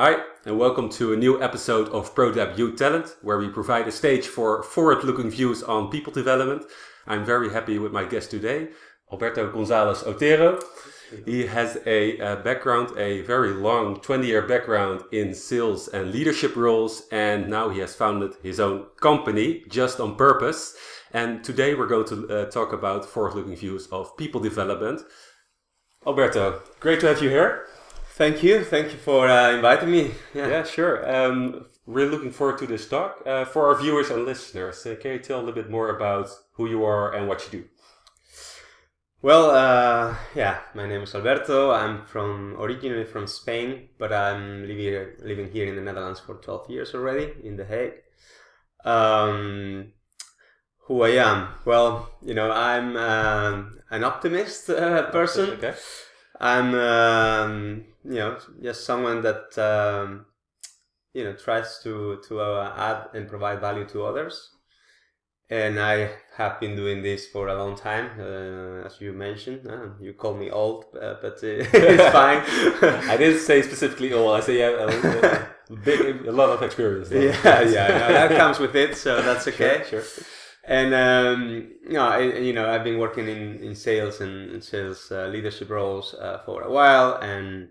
Hi, and welcome to a new episode of ProDev Youth Talent, where we provide a stage for forward looking views on people development. I'm very happy with my guest today, Alberto Gonzalez Otero. He has a, a background, a very long 20 year background in sales and leadership roles, and now he has founded his own company just on purpose. And today we're going to uh, talk about forward looking views of people development. Alberto, great to have you here. Thank you. Thank you for uh, inviting me. Yeah, yeah sure. Um, really looking forward to this talk. Uh, for our viewers and listeners, uh, can you tell a little bit more about who you are and what you do? Well, uh, yeah, my name is Alberto. I'm from originally from Spain, but I'm living living here in the Netherlands for 12 years already in The Hague. Um, who I am? Well, you know, I'm um, an optimist uh, person. Okay. I'm um, you know just someone that um, you know tries to to uh, add and provide value to others and i have been doing this for a long time uh, as you mentioned uh, you call me old uh, but uh, it's fine i didn't say specifically old i say yeah, a, a, big a lot of experience though. yeah yeah no, that comes with it so that's okay sure, sure. And um, I, you know i've been working in, in sales and sales uh, leadership roles for a while. And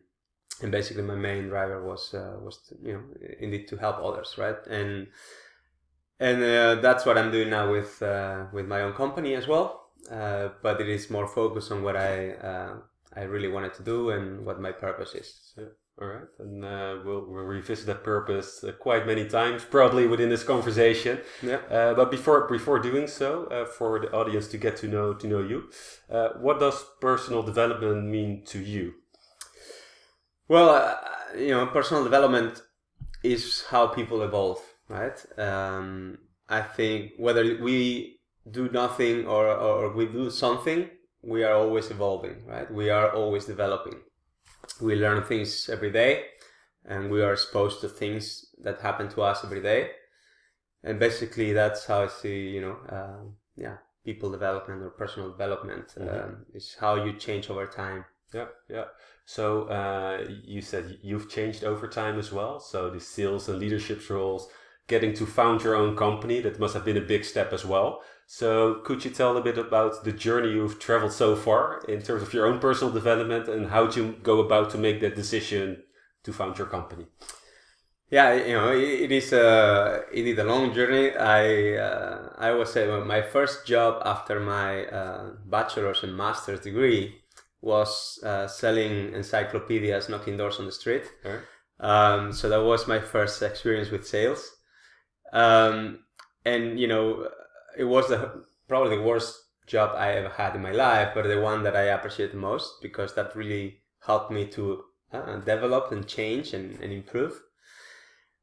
and basically my main driver was uh, was to, you know indeed to help others right? And and uh, that's what I'm doing now with uh, with my own company as well. Uh, but it is more focused on what I uh, I really wanted to do and what my purpose is. So, all right and uh, we'll, we'll revisit that purpose quite many times probably within this conversation yeah but before before doing so for the audience to get to know to know you what does personal development mean to you well, uh, you know, personal development is how people evolve, right? Um, I think whether we do nothing or, or we do something, we are always evolving, right? We are always developing. We learn things every day and we are exposed to things that happen to us every day. And basically, that's how I see, you know, uh, yeah, people development or personal development mm-hmm. um, is how you change over time. Yeah, yeah. So uh, you said you've changed over time as well. So the sales and leadership roles, getting to found your own company, that must have been a big step as well. So could you tell a bit about the journey you've traveled so far in terms of your own personal development and how you go about to make that decision to found your company? Yeah, you know, it is a it is a long journey. I uh, I was say my first job after my uh, bachelor's and master's degree was uh, selling encyclopedias, knocking doors on the street. Um, so that was my first experience with sales. Um, and you know, it was the, probably the worst job I ever had in my life, but the one that I appreciate the most because that really helped me to uh, develop and change and, and improve.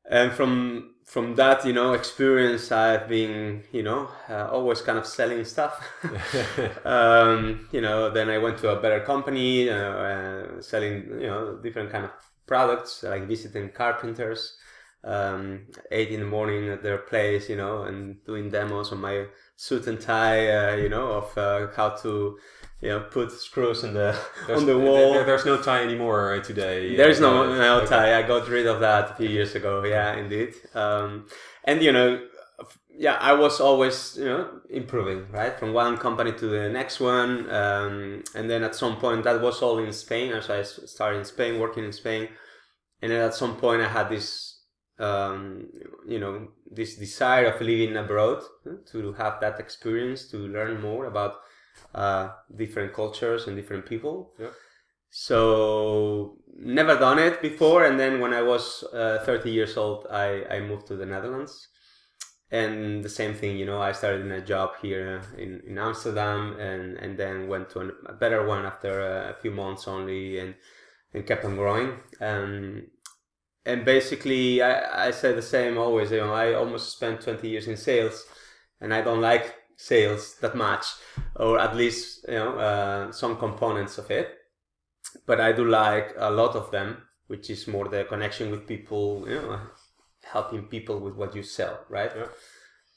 And from from that you know experience i've been you know uh, always kind of selling stuff. Um, you know then i went to a better company uh, uh, selling you know different kind of products like visiting carpenters um, eight in the morning at their place you know and doing demos on my suit and tie uh, you know of uh, how to you know, put screws in the there's, on the wall. There, there's no tie anymore today. There's no, no okay. tie. I got rid of that a few years ago. Yeah, indeed. Um, and you know, yeah, I was always you know improving right from one company to the next one, um, and then at some point that was all in Spain. So I started in Spain, working in Spain, and then at some point I had this um, you know this desire of living abroad to have that experience to learn more about uh, different cultures and different people. Yeah. So never done it before, and then when I was uh, 30 years old, I, I moved to the Netherlands, and the same thing, you know, I started in a job here in, in Amsterdam, and, and then went to a better one after a few months only, and and kept on growing. Um, and basically, I, I say the same always. You know, I almost spent 20 years in sales, and I don't like sales that much, or at least you know uh, some components of it. But I do like a lot of them, which is more the connection with people, you know, helping people with what you sell, right? Yeah.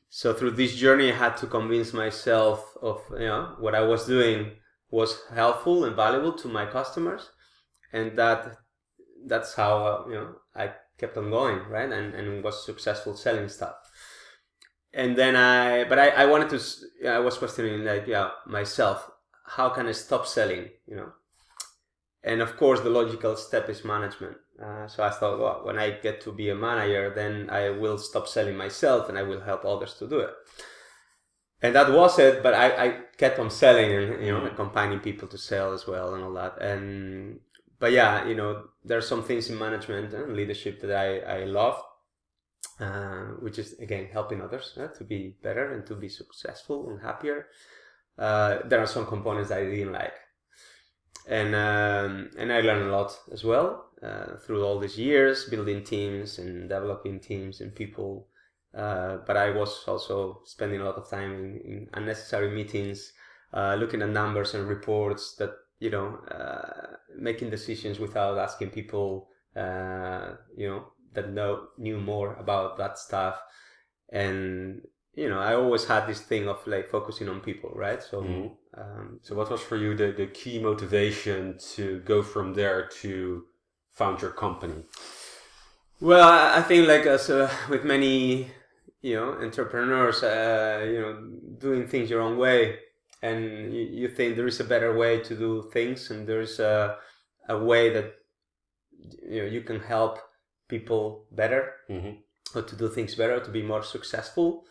So through this journey, I had to convince myself of you know what I was doing was helpful and valuable to my customers, and that that's how uh, you know I kept on going, right? And and was successful selling stuff. And then I, but I, I wanted to. I was questioning like, yeah, myself. How can I stop selling? You know. And of course, the logical step is management. Uh, so I thought, well, when I get to be a manager, then I will stop selling myself and I will help others to do it. And that was it. But I, I kept on selling and you know mm-hmm. accompanying people to sell as well and all that. And but yeah, you know, there are some things in management and leadership that I, I love, uh, which is again helping others uh, to be better and to be successful and happier. Uh, there are some components I didn't like, and um, and I learned a lot as well uh, through all these years, building teams and developing teams and people. Uh, but I was also spending a lot of time in, in unnecessary meetings, uh, looking at numbers and reports that you know, uh, making decisions without asking people, uh, you know, that know knew more about that stuff, and you know, I always had this thing of like focusing on people, right? So, mm-hmm. um, so what was for you the the key motivation to go from there to found your company? Well, I think like as uh, with many, you know, entrepreneurs, uh, you know, doing things your own way and you, you think there is a better way to do things and there's a, a way that you know you can help people better mm-hmm. or to do things better to be more successful.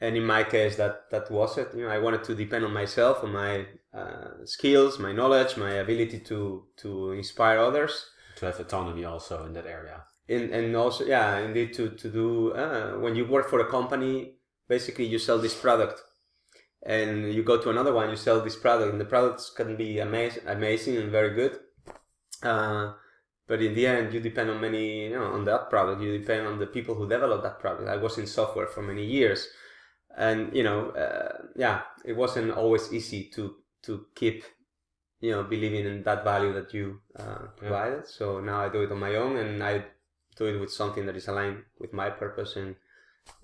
And in my case that that was it. You know i wanted to depend on myself on my uh, skills my knowledge my ability to to inspire others. To have autonomy also in that area. In, and also yeah indeed to to do uh, when you work for a company basically you sell this product and you go to another one, you sell this product, and the products can be amazing, amazing and very good. Uh, but in the end, you depend on many, you know, on that product. You depend on the people who develop that product. I was in software for many years, and you know, uh, yeah, it wasn't always easy to to keep, you know, believing in that value that you uh, provided. Yeah. So now I do it on my own, and I do it with something that is aligned with my purpose and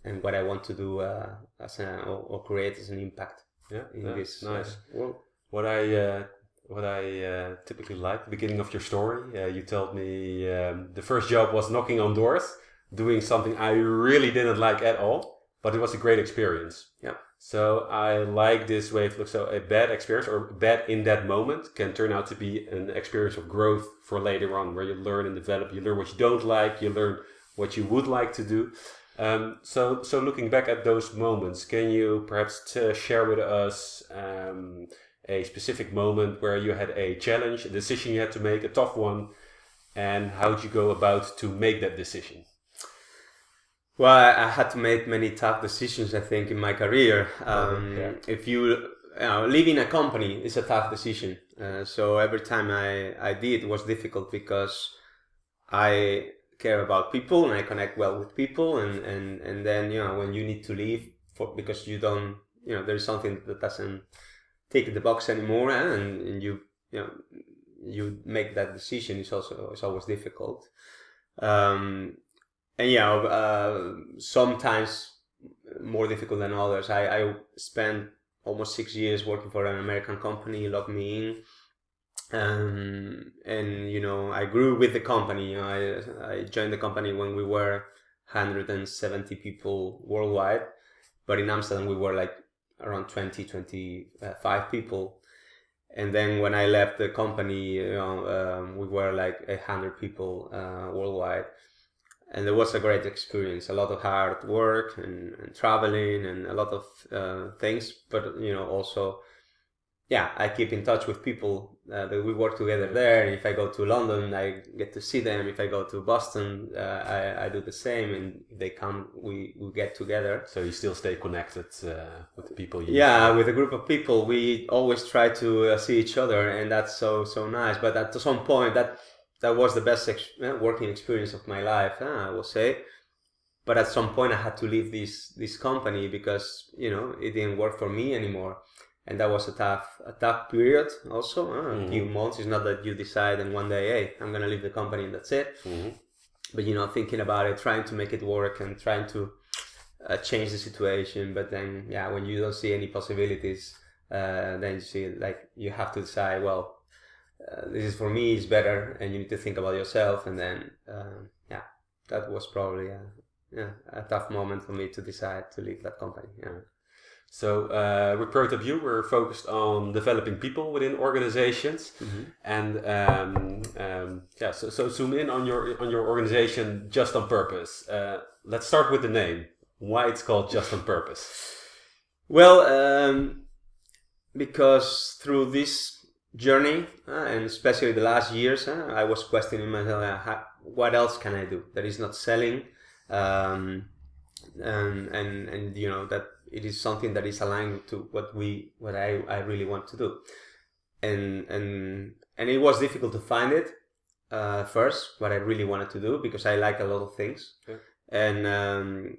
and what I want to do uh, as a, or, or, create as an impact. Yeah, in yeah, this uh, nice. world. What I uh, what I uh, typically like, the beginning of your story, uh, you told me um, the first job was knocking on doors, doing something I really didn't like at all, but it was a great experience. Yeah. So I like this way of look. So a bad experience or bad in that moment can turn out to be an experience of growth for later on, where you learn and develop. You learn what you don't like. You learn what you would like to do. Um, so, so looking back at those moments, can you perhaps share with us um, a specific moment where you had a challenge, a decision you had to make, a tough one, and how did you go about to make that decision? Well, I had to make many tough decisions, I think, in my career. Um, yeah. If you, know, leaving a company is a tough decision. Uh, so every time I, I did, was difficult because I care about people and I connect well with people and, and, and then, you know, when you need to leave for, because you don't, you know, there's something that doesn't take the box anymore and, and you, you know, you make that decision is also, it's always difficult. Um, and yeah, uh, sometimes more difficult than others. I, I spent almost six years working for an American company, LogMeIn um, and you know I grew with the company. I I joined the company when we were 170 people worldwide, but in Amsterdam we were like around 20, 25 people. And then when I left the company, you know, um, we were like 100 people uh, worldwide. And it was a great experience, a lot of hard work and, and traveling and a lot of uh, things, but you know, also yeah, I keep in touch with people uh, that we work together there. And if I go to London, I get to see them. If I go to Boston, uh, I, I do the same. And they come, we, we get together. So you still stay connected uh, with the people you Yeah, with a group of people, we always try to uh, see each other, and that's so so nice. But at some point, that that was the best ex- uh, working experience of my life, I will say. But at some point, I had to leave this this company because you know it didn't work for me anymore and that was a tough a tough period also uh, mm-hmm. a few months it's not that you decide and one day hey i'm gonna leave the company and that's it mm-hmm. but you know thinking about it trying to make it work and trying to uh, change the situation but then yeah when you don't see any possibilities uh, then you see like you have to decide well uh, this is for me is better, and you need to think about yourself. And then, uh, yeah, that was probably a, yeah, a tough moment for me to decide to leave that company. Yeah. So uh, with ProTabU, we're focused on developing people within organizations, Mhm. and um, um, yeah. So, so zoom in on your on your organization just on purpose. Uh, let's start with the name. Why it's called Just on Purpose? Well, um, because through this journey, uh, and especially the last years, uh, I was questioning myself, uh, what else can I do that is not selling, um, and, and and you know that it is something that is aligned to what we what I, I really want to do, and and and it was difficult to find it uh, first what I really wanted to do because I like a lot of things, Yeah. and um,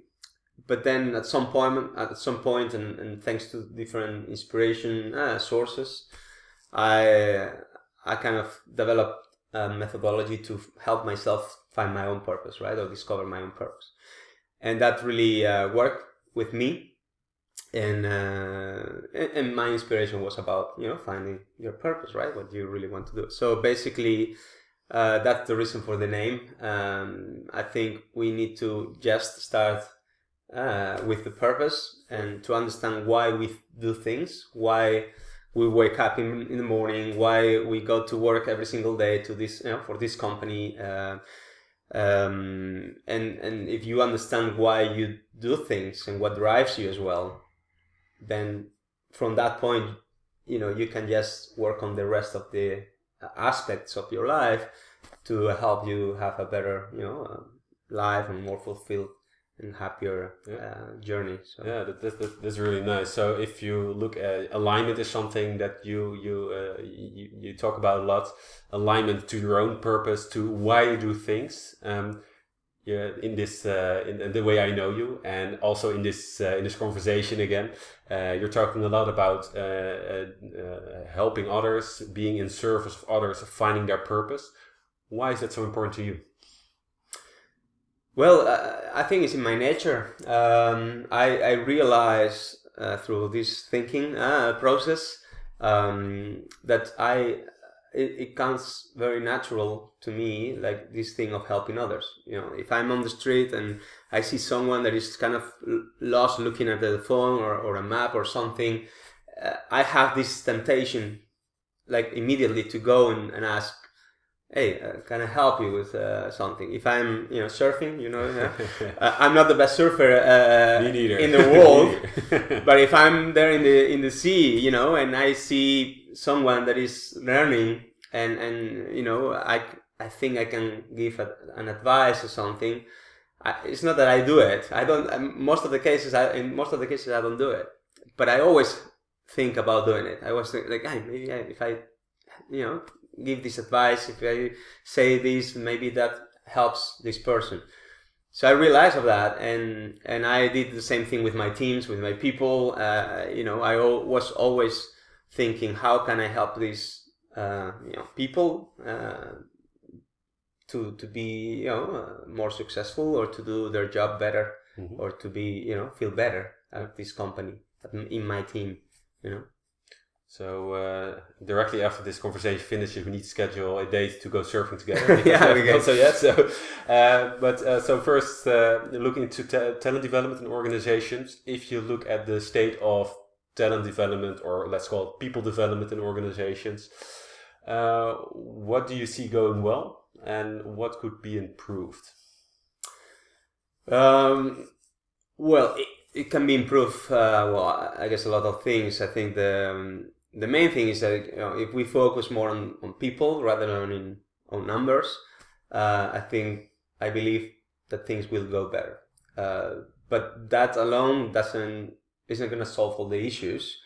but then at some point at some point and, and thanks to different inspiration uh, sources i i kind of developed a methodology to help myself find my own purpose right? Or discover my own purpose. And that really uh, worked with me and, uh, and my inspiration was about you know finding your purpose right what you really want to do so basically uh, that's the reason for the name um, i think we need to just start uh, with the purpose and to understand why we do things, why we wake up in, in the morning, why we go to work every single day to this, you know, for this company. Uh, um, and, and if you understand why you do things and what drives you as well, then from that point, you know, you can just work on the rest of the aspects of your life to help you have a better, you know, uh, life and more fulfilled and happier Yeah. uh, journey. So Yeah, that, that, that, that's really nice. So if you look at alignment is something that you you, uh, you you talk about a lot. Alignment to your own purpose, to why you do things. Um, yeah, in this uh, in, the way I know you, and also in this uh, in this conversation again, uh, you're talking a lot about uh, uh, uh, helping others, being in service of others, finding their purpose. Why is that so important to you? Well, I think it's in my nature. Um, I, I realize through this thinking process um, that I it, it comes very natural to me, like this thing of helping others. You know, if I'm on the street and I see someone that is kind of lost looking at the phone or, or a map or something, uh, I have this temptation, like immediately to go and, and ask, hey, uh, can I help you with uh, something? If I'm, you know, surfing, you know, yeah, uh, I'm not the best surfer uh, in the world, but if I'm there in the in the sea, you know, and I see someone that is learning, and and you know, I I think I can give a, an advice or something. I, it's not that I do it. I don't. um, Most of the cases, I in most of the cases, I don't do it. But I always think about doing it. I was like, hey, maybe I, if I, you know, give this advice, if I say this, maybe that helps this person. So I realized of that, and and I did the same thing with my teams, with my people. Uh, you know, I was always thinking, how can I help these uh, you know people uh, to to be you know uh, more successful or to do their job better Mhm. or to be you know feel better at this company in my team. You know. So uh, directly after this conversation finishes, we need to schedule a date to go surfing together. Yeah, we can. so yet. So, uh, but uh, so first, uh, looking into ta- talent development in organizations. If you look at the state of talent development, or let's call it people development in organizations, uh, what do you see going well, and what could be improved? Um, well, it, it can be improved. Uh, well, I guess a lot of things. I think the um, the main thing is that you know, if we focus more on, on people rather than in, on numbers, uh, I think I believe that things will go better. Uh, but that alone doesn't isn't going to solve all the issues.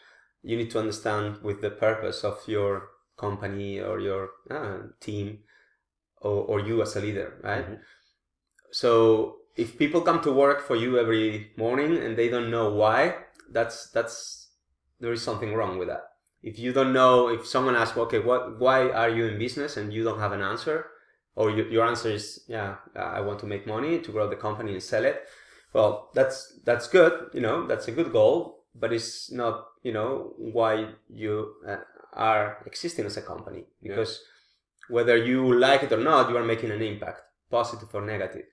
You need to understand with the purpose of your company or your uh, team or, or you as a leader, right? Mhm. So if people come to work for you every morning and they don't know why, that's that's there is something wrong with that. If you don't know, if someone asks, okay, what, why are you in business, and you don't have an answer, or you, your answer is, yeah, I want to make money to grow the company and sell it. Well, that's that's good, you know, that's a good goal, but it's not, you know, why you uh, are existing as a company Yeah. because whether you like it or not, you are making an impact, positive or negative.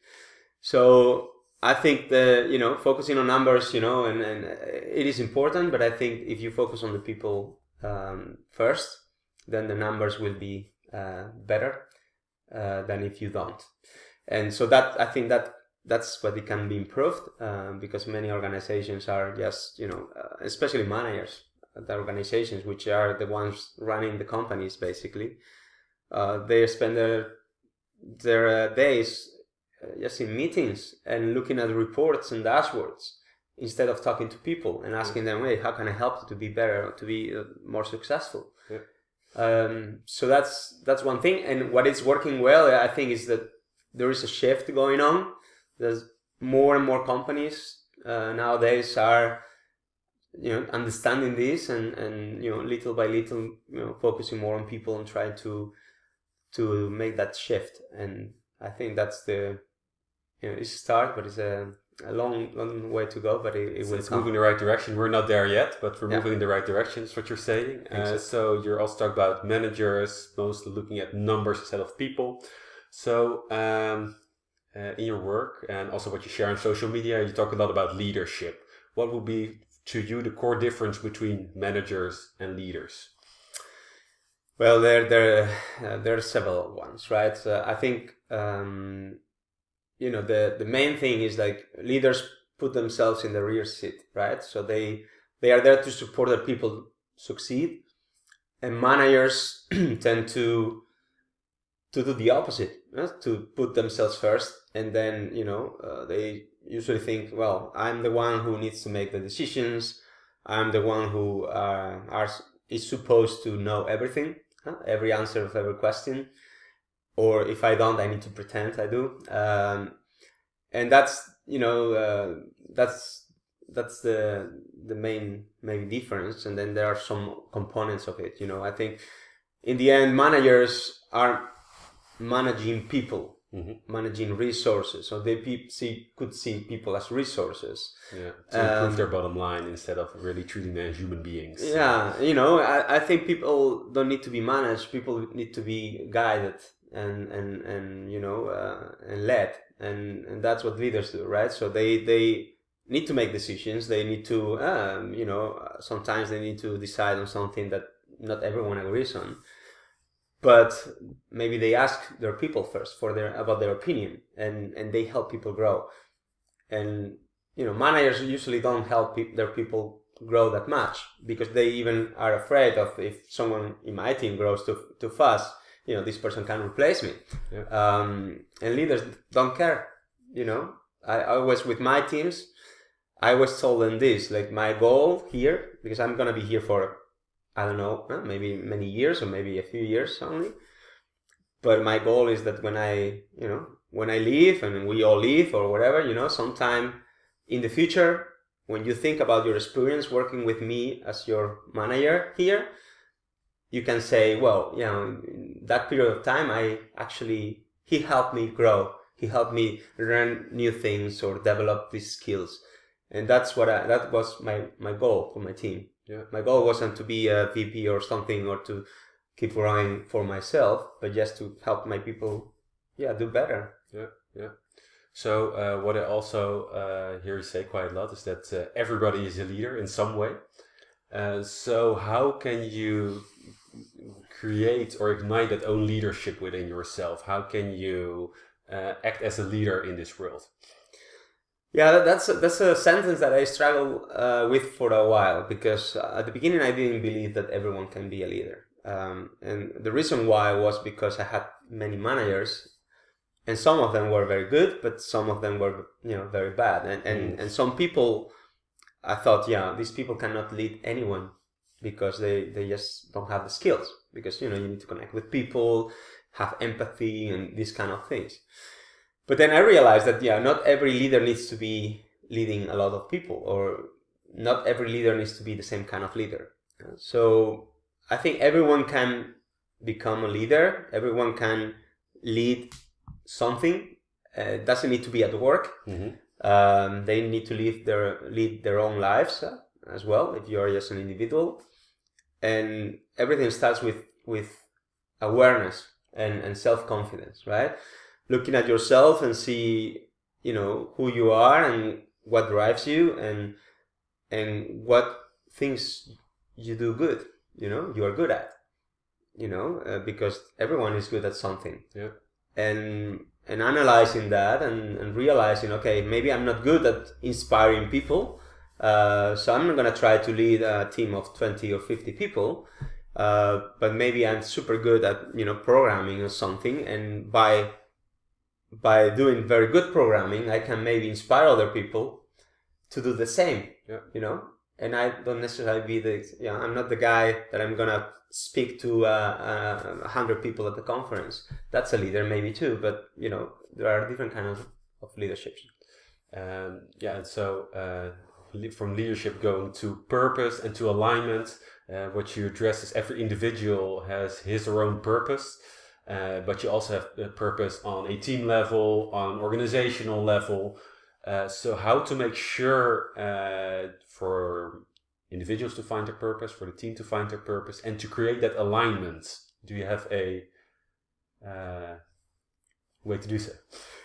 So I think the you know focusing on numbers, you know, and, and it is important, but I think if you focus on the people um, first, then the numbers will be uh, better uh, than if you don't. And so that I think that that's what it can be improved um, because many organizations are just you know uh, especially managers the organizations which are the ones running the companies basically uh, they spend their their uh, days uh, just in meetings and looking at reports and dashboards instead of talking to people and asking them hey how can i help you to be better to be uh, more successful? Yeah. um, so that's that's one thing. And what is working well i think is that there is a shift going on there's more and more companies uh, nowadays are you know understanding this and and you know little by little you know focusing more on people and trying to to make that shift and i think that's the you know it's a start but it's a, a long long way to go but it, it So will it's come moving in the right direction. We're not there yet, but we're Yeah. moving in the right direction. Is what you're saying. Uh, so. so you're also talking about managers, mostly looking at numbers instead of people. So um, uh, in your work and also what you share on social media, you talk a lot about leadership. What would be to you the core difference between managers and leaders? Well, there there uh, there are several ones, right? I think um, you know the the main thing is like leaders put themselves in the rear seat, right? So they they are there to support their people succeed, and managers tend to to do the opposite, to put themselves first, and then you know uh, they usually think, well, I'm the one who needs to make the decisions. I'm the one who uh, are is supposed to know everything, every answer of every question, or if I don't, I need to pretend I do. Um, and that's you know uh, that's that's the the main maybe difference. And then there are some components of it. You know, I think in the end, managers are managing people, Mhm. managing resources. So they pe- see could see people as resources. Yeah, to improve Um, their bottom line instead of really treating them as human beings. Yeah, you know, I, I think people don't need to be managed. People need to be guided and and and you know uh, and led, and and that's what leaders do, right? So they they need to make decisions. They need to, um, you know, sometimes they need to decide on something that not everyone agrees on. But maybe they ask their people first for their about their opinion, and and they help people grow. And you know, managers usually don't help pe- their people grow that much because they even are afraid of if someone in my team grows too too fast, you know, this person can replace me. Yeah. Um, and leaders don't care. You know, I I was with my teams, I was told them this: like my goal here, because I'm gonna be here for I don't know, maybe many years or maybe a few years only. But my goal is that when I, you know, when I leave and we all leave or whatever, you know, sometime in the future, when you think about your experience working with me as your manager here, you can say, well, you know, that period of time, I actually, he helped me grow. He helped me learn new things or develop these skills. And that's what I, that was my, my goal for my team. Yeah. My goal wasn't to be a VP or something or to keep growing for myself, but just to help my people, yeah, do better. Yeah, yeah. So uh, what I also uh, hear you say quite a lot is that uh, everybody is a leader in some way. Uh, so how can you create or ignite that own leadership within yourself? How can you uh, act as a leader in this world? Yeah, that- that's a, that's a sentence that I struggle uh, with for a while because uh, at the beginning I didn't believe that everyone can be a leader, um, and the reason why was because I had many managers, and some of them were very good, but some of them were you know very bad, and and, and some people, I thought, yeah, these people cannot lead anyone because they they just don't have the skills because you know you need to connect with people, have empathy, and these kind of things. But then I realized that yeah, not every leader needs to be leading a lot of people, or not every leader needs to be the same kind of leader. So I think everyone can become a leader. Everyone can lead something. Uh, it doesn't need to be at work. Mm-hmm. Um, they need to lead their lead their own lives uh, as well. If you are just an individual, and everything starts with with awareness and, and self-confidence, right? Looking at yourself and see, you know, who you are and what drives you and and what things you do good, you know, you are good at, you know, uh, because everyone is good at something. Yeah. And and analyzing that and, and realizing, okay, maybe I'm not good at inspiring people, uh, so I'm not gonna try to lead a team of twenty or fifty people. Uh, but maybe I'm super good at you know programming or something, and by by doing very good programming, I can maybe inspire other people to do the same. Yeah. You know, and I don't necessarily be the yeah. I'm not the guy that I'm gonna speak to uh, uh, a hundred people at the conference. That's a leader maybe too, but you know there are different kinds of, of leaderships. Um, yeah, and so uh, from leadership going to purpose and to alignment, uh, what you address is every individual has his or own purpose, uh, but you also have a purpose on a team level, on organizational level. Uh, so how to make sure uh, for individuals to find their purpose, for the team to find their purpose, and to create that alignment? Do you have a uh, way to do so?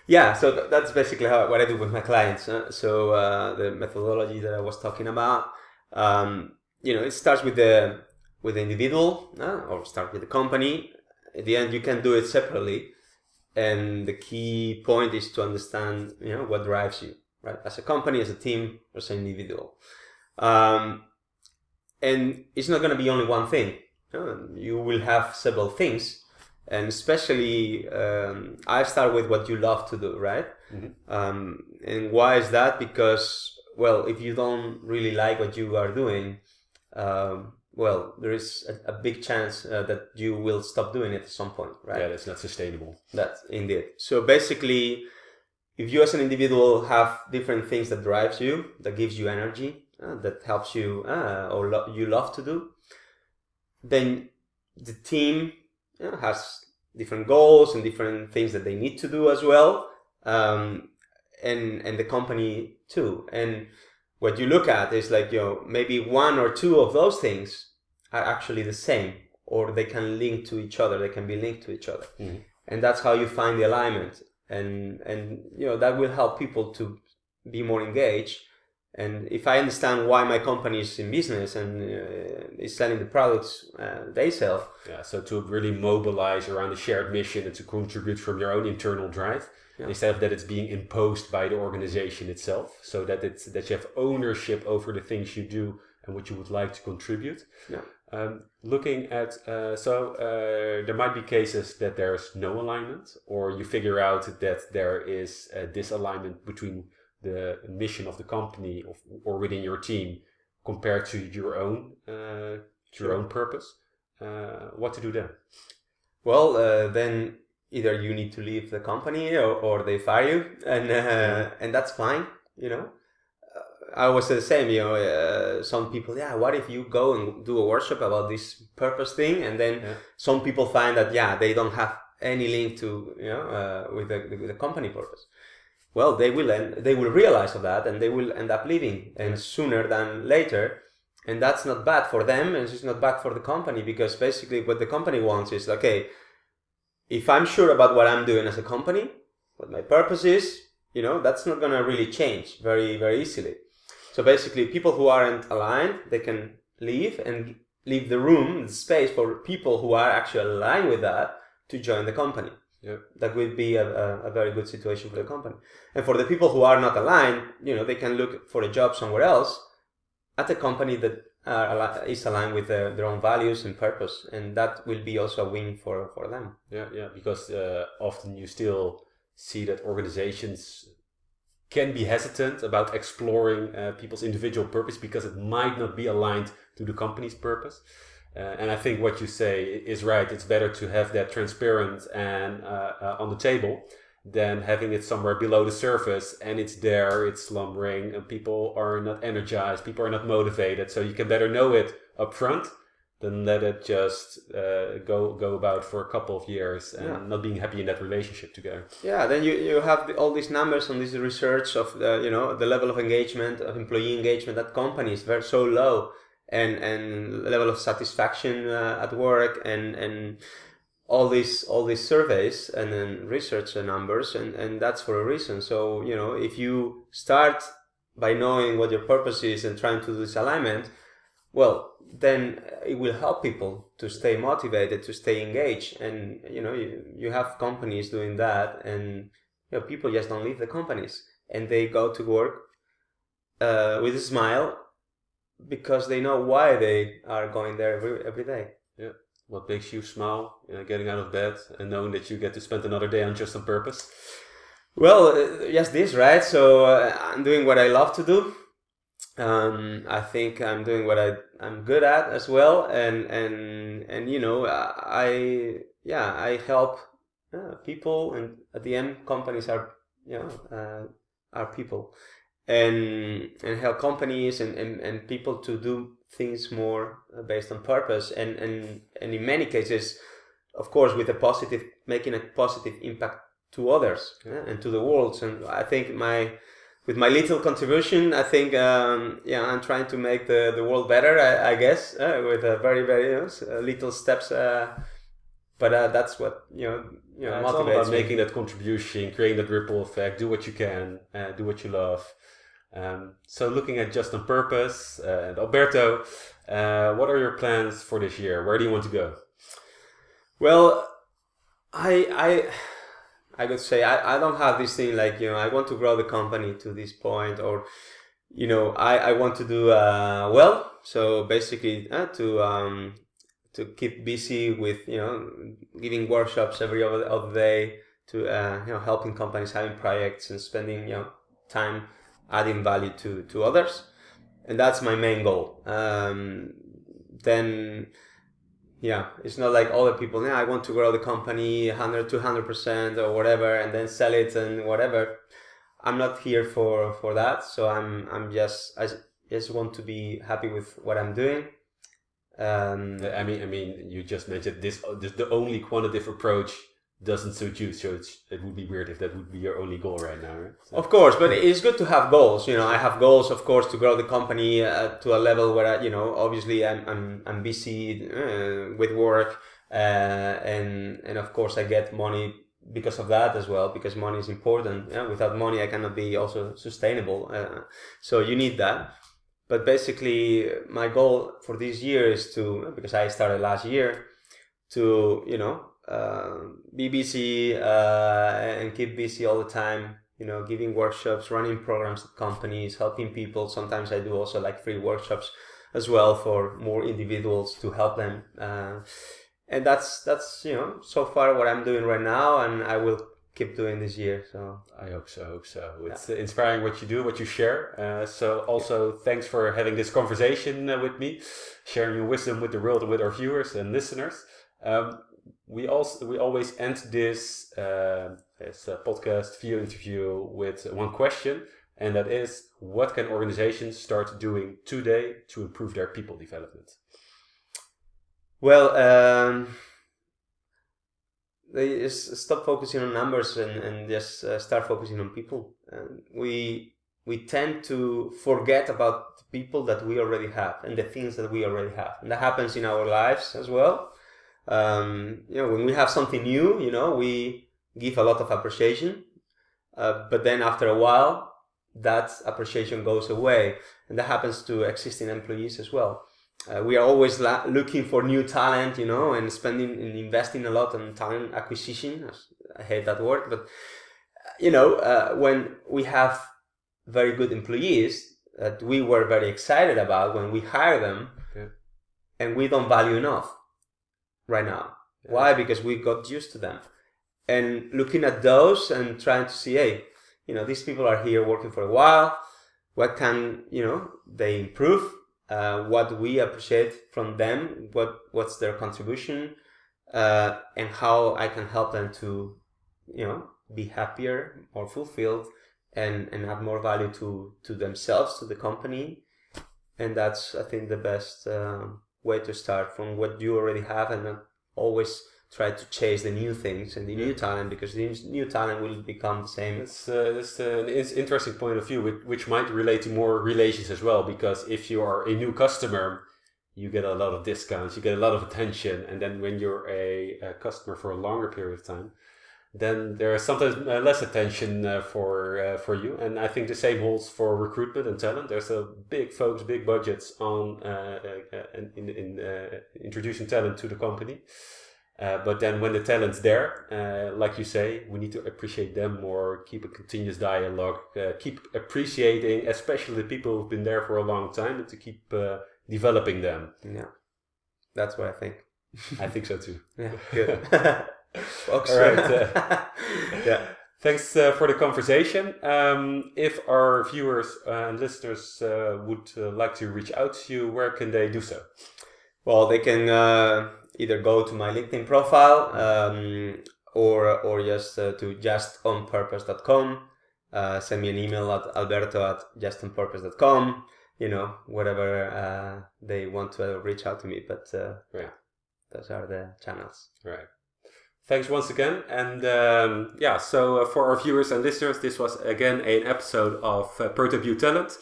Yeah, so th- that's basically how what I do with my clients. uh, so uh, the methodology that I was talking about, um, you know, it starts with the with the individual, or start with the company. At the end, you can do it separately, and the key point is to understand, you know, what drives you, right? As a company, as a team, as an individual, um, and it's not going to be only one thing. uh, you will have several things and especially um, I start with what you love to do, right? Mhm. Um, and why is that? Because well, if you don't really like what you are doing, um, well, there is a, a big chance uh, that you will stop doing it at some point, right? Yeah, that's not sustainable. That's indeed. So basically, if you as an individual have different things that drives you, that gives you energy, uh, that helps you uh, or lo- you love to do, then the team you know, has different goals and different things that they need to do as well, um, and and the company too. And what you look at is like you know maybe one or two of those things are actually the same, or they can link to each other. They can be linked to each other, Mhm. and that's how you find the alignment. And and you know that will help people to be more engaged. And if I understand why my company is in business and uh, is selling the products uh, they sell, Yeah, so to really mobilize around a shared mission and to contribute from your own internal drive Yeah. instead of that it's being imposed by the organization itself. So that it's that you have ownership over the things you do and what you would like to contribute. Yeah. Um, looking at uh, so uh, there might be cases that there's no alignment, or you figure out that there is a disalignment between the mission of the company of, or within your team compared to your own uh, your Sure. own purpose. Uh, what to do then? well, uh, then either you need to leave the company or, or they fire you, and uh, and that's fine. You know, I was the same. You know, uh, some people, yeah, what if you go and do a workshop about this purpose thing, and then Yeah. some people find that yeah, they don't have any link to you know uh, with the with the company purpose. Well, they will end, they will realize of that, and they will end up leaving, and Yeah. sooner than later. And that's not bad for them, and it's not bad for the company because basically what the company wants is okay, if I'm sure about what I'm doing as a company, what my purpose is, you know, that's not gonna really change very, very easily. So basically, people who aren't aligned, they can leave and leave the room, the space for people who are actually aligned with that to join the company. Yeah. That would be a, a, a very good situation for the company. And for the people who are not aligned, you know, they can look for a job somewhere else at a company that are, ali- is aligned with their, their own values and purpose. And that will be also a win for, for them. Yeah, yeah, because uh, often you still see that organizations can be hesitant about exploring uh, people's individual purpose because it might not be aligned to the company's purpose. Uh, and I think what you say is right. It's better to have that transparent and uh, uh, on the table than having it somewhere below the surface and it's there, it's slumbering, and people are not energized, people are not motivated. So you can better know it up front than let it just uh, go go about for a couple of years and Yeah. not being happy in that relationship together. Yeah, then you, you have the, all these numbers and this research of the you know the level of engagement of employee engagement at companies very so low and and level of satisfaction uh, at work and and all these all these surveys and then research the numbers and and that's for a reason. So you know if you start by knowing what your purpose is and trying to do this alignment well then it will help people to stay motivated to stay engaged. And you know you, you have companies doing that and you know people just don't leave the companies and they go to work uh, with a smile because they know why they are going there every, every day what makes you smile getting out of bed and knowing that you get to spend another day on just on purpose? Well uh, yes this right? So uh, i'm doing what i love to do. Um, I think I'm doing what I I'm good at as well, and and and you know I yeah I help uh, people, and at the end companies are you know uh, are people, and and help companies and, and, and people to do things more uh, based on purpose, and and and in many cases, of course, with a positive making a positive impact to others yeah, and to the world, and I think my with my little contribution, I think, um, yeah, I'm trying to make the, the world better, I, I guess, uh, with a very, very you know, little steps. Uh, but uh, that's what, you know, you know yeah, it's all about me. making that contribution, creating that ripple effect, do what you can, uh, do what you love. Um, so looking at Just on Purpose, uh, and Alberto, uh, what are your plans for this year? Where do you want to go? Well, I, I, I could say I, I don't have this thing like you know I want to grow the company to this point or you know I, I want to do uh, well so basically uh, to um, to keep busy with you know giving workshops every other, other day to uh, you know helping companies having projects and spending you know time adding value to to others and that's my main goal um, then yeah, it's not like other people. Yeah, I want to grow the company 100, 200 percent or whatever, and then sell it and whatever. I'm not here for for that. So I'm I'm just I just want to be happy with what I'm doing. Um, I mean, I mean, you just mentioned this. This the only quantitative approach doesn't suit you. So it would be weird if that would be your only goal right now, right? So. Of course, but it's good to have goals. You know, I have goals, of course, to grow the company uh, to a level where, I, you know, obviously I'm, I'm, I'm busy uh, with work. Uh, and, and of course I get money because of that as well, because money is important. Yeah? Without money, I cannot be also sustainable. Uh, so you need that. But basically, my goal for this year is to, because I started last year, to, you know, be busy uh, and keep busy all the time. You know, giving workshops, running programs at companies, helping people. Sometimes I do also like free workshops as well for more individuals to help them. Uh, and that's that's you know so far what I'm doing right now, and I will keep doing this year. So I hope so. Hope so. It's yeah. inspiring what you do, what you share. Uh, so also thanks for having this conversation uh, with me, sharing your wisdom with the world, with our viewers and listeners. Um, we also we always end this uh, this uh, podcast view interview with one question, and that is, what can organizations start doing today to improve their people development? Well, um, they stop focusing on numbers and, and just uh, start focusing on people. And we we tend to forget about the people that we already have and the things that we already have, and that happens in our lives as well um, you know, when we have something new, you know, we give a lot of appreciation, uh, but then after a while, that appreciation goes away, and that happens to existing employees as well. Uh, we are always la- looking for new talent, you know, and spending and investing a lot on talent acquisition. I hate that word, but you know, uh, when we have very good employees that we were very excited about when we hire them, yeah. and we don't value enough right now. Yeah. Why? Because we got used to them. And looking at those and trying to see, hey, you know, these people are here working for a while. What can, you know, they improve? Uh, what we appreciate from them? What what's their contribution? Uh, and how I can help them to, you know, be happier, more fulfilled, and and add more value to to themselves, to the company. And that's, I think, the best. Um, way to start from what you already have and not always try to chase the new things and the new talent because the new talent will become the same. It's, uh, that's an interesting point of view, which, which might relate to more relations as well. Because if you are a new customer, you get a lot of discounts, you get a lot of attention, and then when you're a, a customer for a longer period of time, then there is sometimes uh, less attention uh, for uh, for you. And I think the same holds for recruitment and talent. There's a big focus, big budgets on uh, uh, uh, in, in introducing talent to the company. but then when the talent's there, like you say, we need to appreciate them more, keep a continuous dialogue, keep appreciating, especially the people who've been there for a long time, and to keep developing them. Yeah, that's what I think. I think so too. Yeah, good. All right. Uh, yeah. Thanks uh, for the conversation. Um, if our viewers and listeners uh, would uh, like to reach out to you, where can they do so? Well, they can uh, either go to my LinkedIn profile um, or or just uh, to justonpurpose.com. send me an email at alberto at justonpurpose.com. You know, whatever they want to reach out to me. But yeah, those are the channels. Right. Thanks once again. And um, yeah, so uh, for our viewers and listeners, this was again an episode of uh, Prototype You Talent.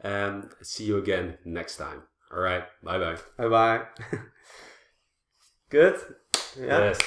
And see you again next time. All right. Bye bye. Bye bye. Good. Yeah. Yes.